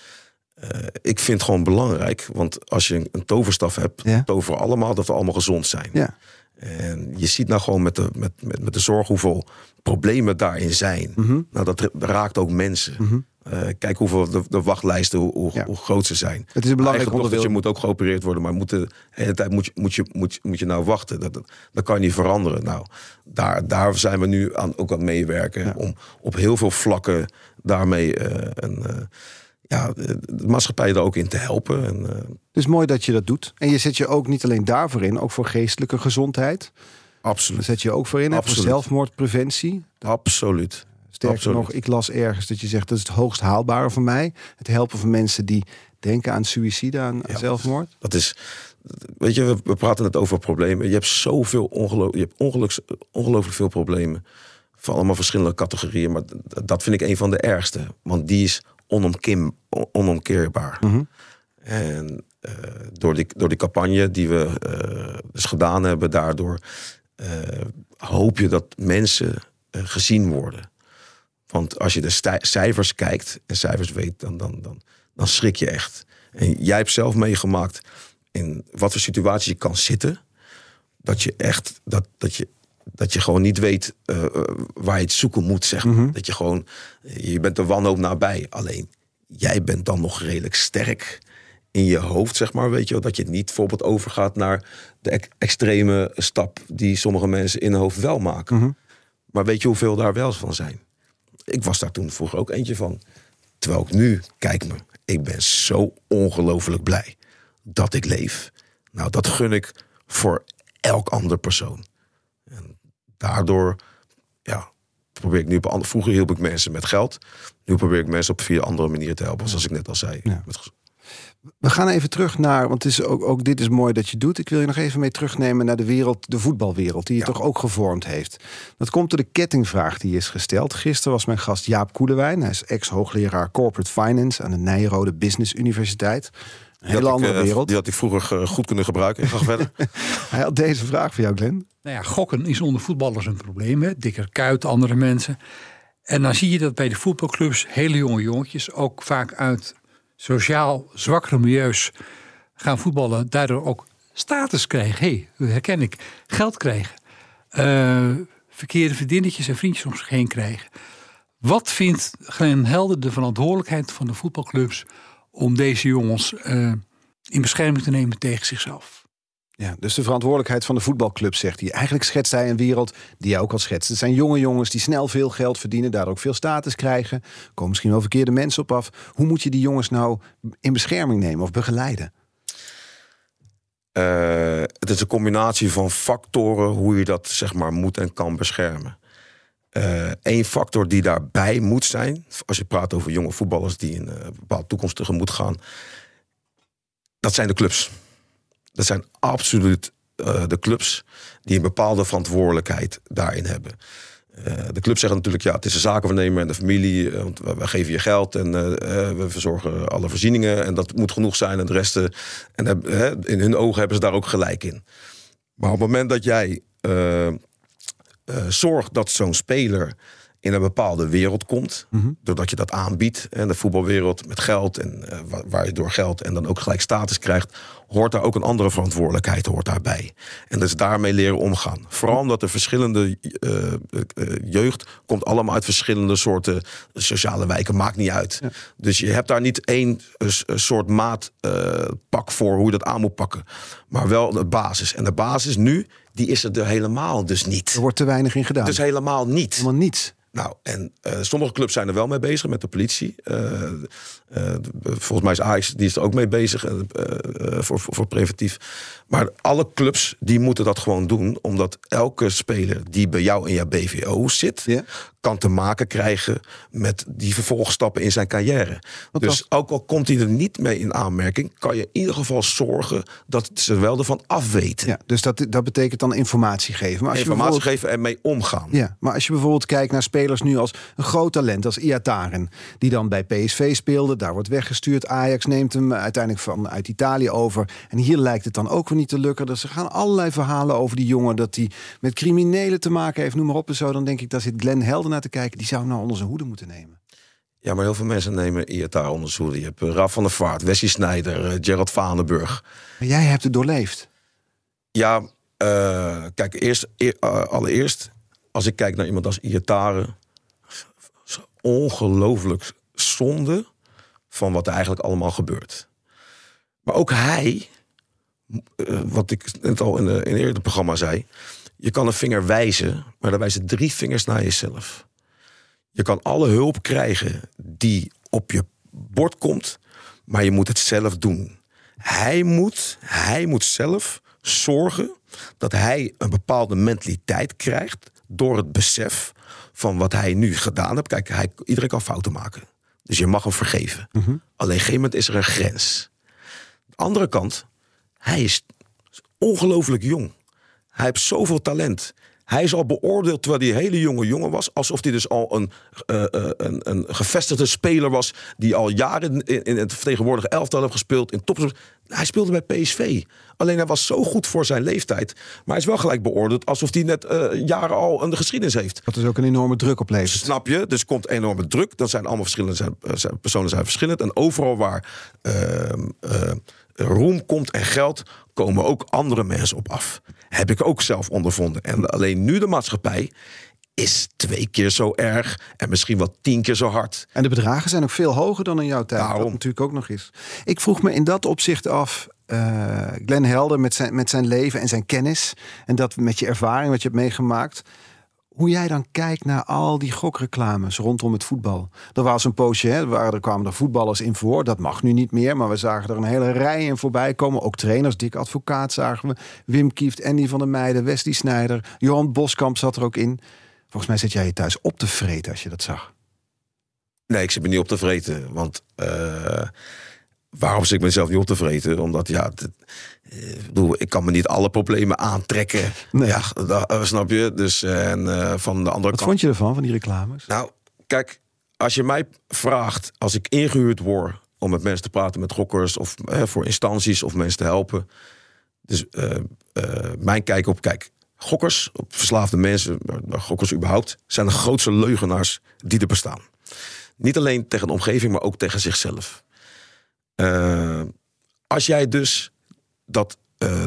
eh, ik vind het gewoon belangrijk, want als je een, een toverstaf hebt, Ja. toveren allemaal dat we allemaal gezond zijn. Ja. En je ziet nou gewoon met de, met, met, met de zorg hoeveel problemen daarin zijn. Mhm. Nou, dat raakt ook mensen. Eh, kijk hoeveel de, de wachtlijsten, hoe, hoe, Ja. hoe groot ze zijn. Het is een belangrijk onderdeel. je moet ook geopereerd worden, maar moet de hele tijd moet je, moet je, moet je, moet je nou wachten. Dat, dat, dat kan je niet veranderen. Nou, daar, daar zijn we nu aan, ook aan meewerken. Om op heel veel vlakken daarmee eh, een, eh, ja, de, de maatschappij er ook in te helpen. En, eh, Dus mooi dat je dat doet. En je zet je ook niet alleen daarvoor in, ook voor geestelijke gezondheid. Daar absoluut. zet je ook voor in, hè, voor Absoluut. zelfmoordpreventie. Absoluut. Sterker Absoluut. nog, ik las ergens dat je zegt dat is het hoogst haalbare voor mij. Het helpen van mensen die denken aan suïcide, aan, zelfmoord. Dat is, weet je, we, we praten net over problemen. Je hebt zoveel ongeloof, je hebt ongelooflijk veel problemen. Van allemaal verschillende categorieën. Maar dat vind ik een van de ergste. Want die is onomkim, onomkeerbaar. En eh, door, die, door die campagne die we eh, dus gedaan hebben, daardoor eh, hoop je dat mensen gezien worden. Want als je de cijfers kijkt en cijfers weet, dan, dan, dan, dan schrik je echt. En jij hebt zelf meegemaakt in wat voor situatie je kan zitten. Dat je echt, dat, dat je, dat je gewoon niet weet eh, eh, waar je het zoeken moet, zeg maar. Dat je gewoon, je bent de wanhoop nabij. Alleen, jij bent dan nog redelijk sterk in je hoofd, zeg maar. Weet je wel, dat je niet bijvoorbeeld overgaat naar de ex- extreme stap die sommige mensen in hun hoofd wel maken. Maar weet je hoeveel daar wel van zijn? Ik was daar toen vroeger ook eentje van. Terwijl ik nu, kijk me, ik ben zo ongelooflijk blij dat ik leef. Nou, dat gun ik voor elk ander persoon. Daardoor, ja, probeer ik nu op andere. Vroeger hielp ik mensen met geld. Nu probeer ik mensen op vier andere manieren te helpen, zoals ik net al zei. Ja. We gaan even terug naar, want het is ook, ook dit is mooi dat je doet. Ik wil je nog even mee terugnemen naar de wereld, de voetbalwereld, die je Ja. toch ook gevormd heeft. Dat komt door de kettingvraag die is gesteld. Gisteren was mijn gast Jaap Koelewijn. Hij is ex-hoogleraar Corporate Finance aan de Nijrode Business Universiteit. Een hele ik, andere eh, wereld. Die had ik vroeger eh, goed kunnen gebruiken. Ik ga verder. Hij had deze vraag voor jou, Glenn. Nou ja, gokken is onder voetballers een probleem. Hè? Dikker kuit, andere mensen. En dan zie je dat bij de voetbalclubs hele jonge jongetjes... ook vaak uit sociaal zwakkere milieus gaan voetballen. Daardoor ook status krijgen. Hé, hey, herken ik. Geld krijgen. Eh, verkeerde vriendinnetjes en vriendjes om zich heen krijgen. Wat vindt Glenn Helder de verantwoordelijkheid van de voetbalclubs... om deze jongens eh, in bescherming te nemen tegen zichzelf? Ja, dus de verantwoordelijkheid van de voetbalclub, zegt hij. Eigenlijk schetst hij een wereld die jij ook al schetst. Het zijn jonge jongens die snel veel geld verdienen, daardoor ook veel status krijgen. Komen misschien wel verkeerde mensen op af. Hoe moet je die jongens nou in bescherming nemen of begeleiden? Eh, het is een combinatie van factoren hoe je dat zeg maar moet en kan beschermen. Eén factor die daarbij moet zijn, als je praat over jonge voetballers die een eh, bepaalde toekomst tegemoet gaan, dat zijn de clubs. Dat zijn absoluut eh, de clubs die een bepaalde verantwoordelijkheid daarin hebben. Eh, de club zegt natuurlijk, ja, het is een zakenvernemer en de familie. eh, Want we, geven je geld en we verzorgen alle voorzieningen. En dat moet genoeg zijn. En de rest, en in hun ogen hebben ze daar ook gelijk in. Maar op het moment dat jij zorgt dat zo'n speler in een bepaalde wereld komt, doordat je dat aanbiedt, en de voetbalwereld met geld en eh, wa- waar je door geld en dan ook gelijk status krijgt, hoort daar ook een andere verantwoordelijkheid hoort daarbij. En dus daarmee leren omgaan. Vooral omdat de verschillende eh, eh, jeugd komt allemaal uit verschillende soorten sociale wijken, maakt niet uit. Dus je hebt daar niet één soort maatpak voor hoe je dat aan moet pakken, maar wel de basis. En de basis nu, die is er helemaal dus niet. Er wordt te weinig in gedaan. Dus helemaal niet. Helemaal niets. Nou, en eh, sommige clubs zijn er wel mee bezig met de politie. Eh, eh, volgens mij is Ajax die is er ook mee bezig eh, eh, voor, voor, voor preventief. Maar alle clubs die moeten dat gewoon doen, omdat elke speler die bij jou in je BVO zit, kan te maken krijgen met die vervolgstappen in zijn carrière. Wat dus was- ook al komt hij er niet mee in aanmerking, kan je in ieder geval zorgen dat ze wel ervan afweten. Ja, dus dat, dat betekent dan informatie geven. Maar als je Informatie bijvoorbeeld- geven en mee omgaan. Ja, maar als je bijvoorbeeld kijkt naar spelers nu als een groot talent, als Iataren, die dan bij PSV speelde, daar wordt weggestuurd. Ajax neemt hem uiteindelijk van uit Italië over. En hier lijkt het dan ook weer niet te lukken. Dus er gaan allerlei verhalen over die jongen dat hij met criminelen te maken heeft, noem maar op en zo. Dan denk ik, daar zit Glenn Helder naar te kijken. Die zou nou onder zijn hoede moeten nemen. Ja, maar heel veel mensen nemen IATA onder zijn hoede. Je hebt eh, Raf van der Vaart, Wesley Snijder, eh, Gerald Vanenburg. Maar jij hebt het doorleefd. Ja, eh, kijk, eerst, eer- allereerst, als ik kijk naar iemand als Iatare, ongelooflijk zonde van wat er eigenlijk allemaal gebeurt. Maar ook hij, eh, wat ik net al in, in eerder programma zei, je kan een vinger wijzen, maar dan wijzen drie vingers naar jezelf. Je kan alle hulp krijgen die op je bord komt, maar je moet het zelf doen. Hij moet, hij moet zelf zorgen dat hij een bepaalde mentaliteit krijgt door het besef van wat hij nu gedaan heeft. Kijk, hij, iedereen kan fouten maken. Dus je mag hem vergeven. Alleen op een gegeven moment is er een grens. De andere kant, hij is ongelooflijk jong. Hij heeft zoveel talent. Hij is al beoordeeld terwijl hij een hele jonge jongen was. Alsof hij dus al een, uh, een, een gevestigde speler was. Die al jaren in, in het vertegenwoordige elftal heeft gespeeld. In top. Hij speelde bij PSV. Alleen hij was zo goed voor zijn leeftijd. Maar hij is wel gelijk beoordeeld alsof hij net uh, jaren al een geschiedenis heeft. Dat is ook een enorme druk op leven. Snap je? Dus komt enorme druk. Dat zijn allemaal verschillende zijn, zijn, personen zijn verschillend. En overal waar uh, roem komt en geld, komen ook andere mensen op af. Heb ik ook zelf ondervonden. En alleen nu de maatschappij is twee keer zo erg en misschien wel tien keer zo hard. En de bedragen zijn ook veel hoger dan in jouw tijd. Daarom. Dat natuurlijk ook nog is. Ik vroeg me in dat opzicht af, uh, Glenn Helder met zijn, met zijn leven en zijn kennis en dat met je ervaring wat je hebt meegemaakt hoe jij dan kijkt naar al die gokreclames rondom het voetbal. Er was een poosje, hè, waar er kwamen er voetballers in voor. Dat mag nu niet meer, maar we zagen er een hele rij in voorbij komen. Ook trainers, Dick Advocaat zagen we. Wim Kieft, Andy van der Meijden, Wesley Snijder. Johan Boskamp zat er ook in. Volgens mij zit jij je thuis op te vreten als je dat zag. Nee, ik zit me niet op te vreten. Want uh, waarom zit ik mezelf niet op te vreten? Omdat ja, ik bedoel, ik kan me niet alle problemen aantrekken. Nee. Ja, dat, uh, snap je? Dus en uh, van de andere Wat kant. vond je ervan, van die reclames? Nou, kijk, als je mij vraagt, als ik ingehuurd word om met mensen te praten, met gokkers of eh, voor instanties of mensen te helpen. Dus mijn kijk op, kijk, gokkers, op verslaafde mensen, gokkers überhaupt, zijn de grootste leugenaars die er bestaan. Niet alleen tegen de omgeving, maar ook tegen zichzelf. Uh, als jij dus dat. Uh,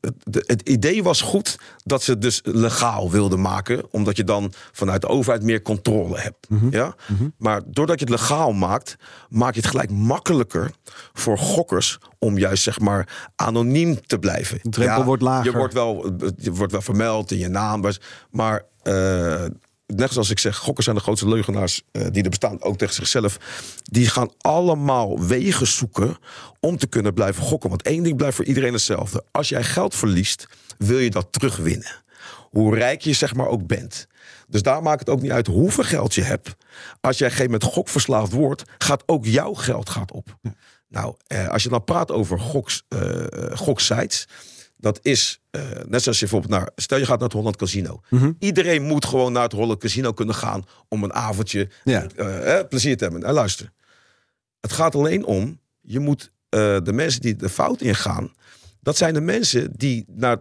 het, het, idee was goed dat ze het dus legaal wilden maken, omdat je dan vanuit de overheid meer controle hebt. Mm -hmm. ja? Mm -hmm. Maar doordat je het legaal maakt, maak je het gelijk makkelijker voor gokkers om juist zeg maar anoniem te blijven. De drempel ja, wordt lager. Je wordt wel, je wordt wel vermeld in je naam, maar uh, net zoals ik zeg, gokkers zijn de grootste leugenaars uh, die er bestaan, ook tegen zichzelf. Die gaan allemaal wegen zoeken om te kunnen blijven gokken. Want één ding blijft voor iedereen hetzelfde. Als jij geld verliest, wil je dat terugwinnen. Hoe rijk je zeg maar ook bent. Dus daar maakt het ook niet uit hoeveel geld je hebt. Als jij geen met gok verslaafd wordt, gaat ook jouw geld gaat op. Ja. Nou, eh, als je dan praat over goks, uh, goksites dat is, uh, net zoals je bijvoorbeeld naar, stel je gaat naar het Holland Casino. Mm -hmm. Iedereen moet gewoon naar het Holland Casino kunnen gaan om een avondje ja. uh, eh, plezier te hebben. En luister, het gaat alleen om, je moet uh, de mensen die de fout ingaan, dat zijn de mensen die naar,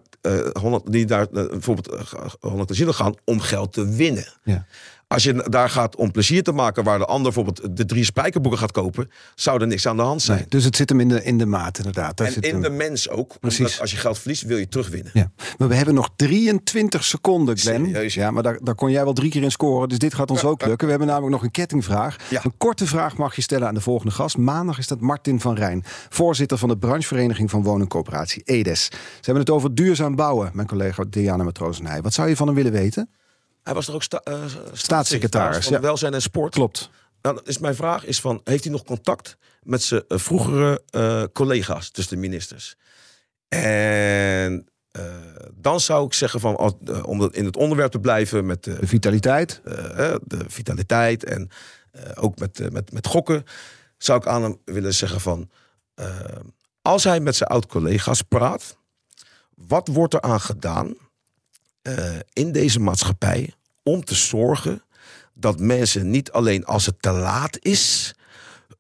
Holland, die naar bijvoorbeeld Holland Casino gaan om geld te winnen. Ja. Als je daar gaat om plezier te maken, waar de ander bijvoorbeeld de drie spijkerboeken gaat kopen, zou er niks aan de hand zijn. Nee, dus het zit hem in de, in de maat, inderdaad. Daar en zit in hem... de mens ook. Precies. als je geld verliest, wil je terugwinnen. Ja. Maar we hebben nog 23 seconden, Glenn. Serieus? Ja, maar daar, daar kon jij wel drie keer in scoren. Dus dit gaat ons ook lukken. We hebben namelijk nog een kettingvraag. Ja. Een korte vraag mag je stellen aan de volgende gast. Maandag is dat Martin van Rijn, voorzitter van de branchevereniging van woningcoöperatie EDES. Ze hebben het over duurzaam bouwen, mijn collega Diana Matroos en hij. Wat zou je van hem willen weten? Hij was er ook sta uh, staatssecretaris van ja. Welzijn en Sport. Klopt. Nou, is mijn vraag is van, heeft hij nog contact met zijn uh, vroegere uh, collega's, dus de ministers? En dan zou ik zeggen van, om in het onderwerp te blijven met de vitaliteit, de vitaliteit en ook met, met, met gokken, zou ik aan hem willen zeggen van, als hij met zijn oud-collega's praat, wat wordt er aan gedaan? Uh, in deze maatschappij om te zorgen dat mensen niet alleen als het te laat is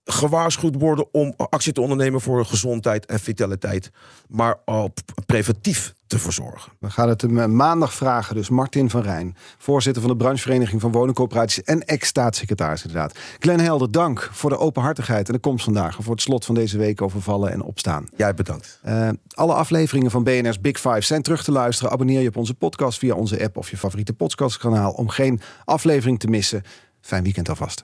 gewaarschuwd worden om actie te ondernemen voor gezondheid en vitaliteit, maar op preventief te verzorgen. We gaan het hem maandag vragen. Dus Martin van Rijn, voorzitter van de branchevereniging van woningcoöperaties en ex-staatssecretaris inderdaad. Glenn Helder, dank voor de openhartigheid en de komst vandaag. Voor het slot van deze week over vallen en opstaan. Jij bedankt. Uh, alle afleveringen van BNR's Big Five zijn terug te luisteren. Abonneer je op onze podcast via onze app of je favoriete podcastkanaal om geen aflevering te missen. Fijn weekend alvast.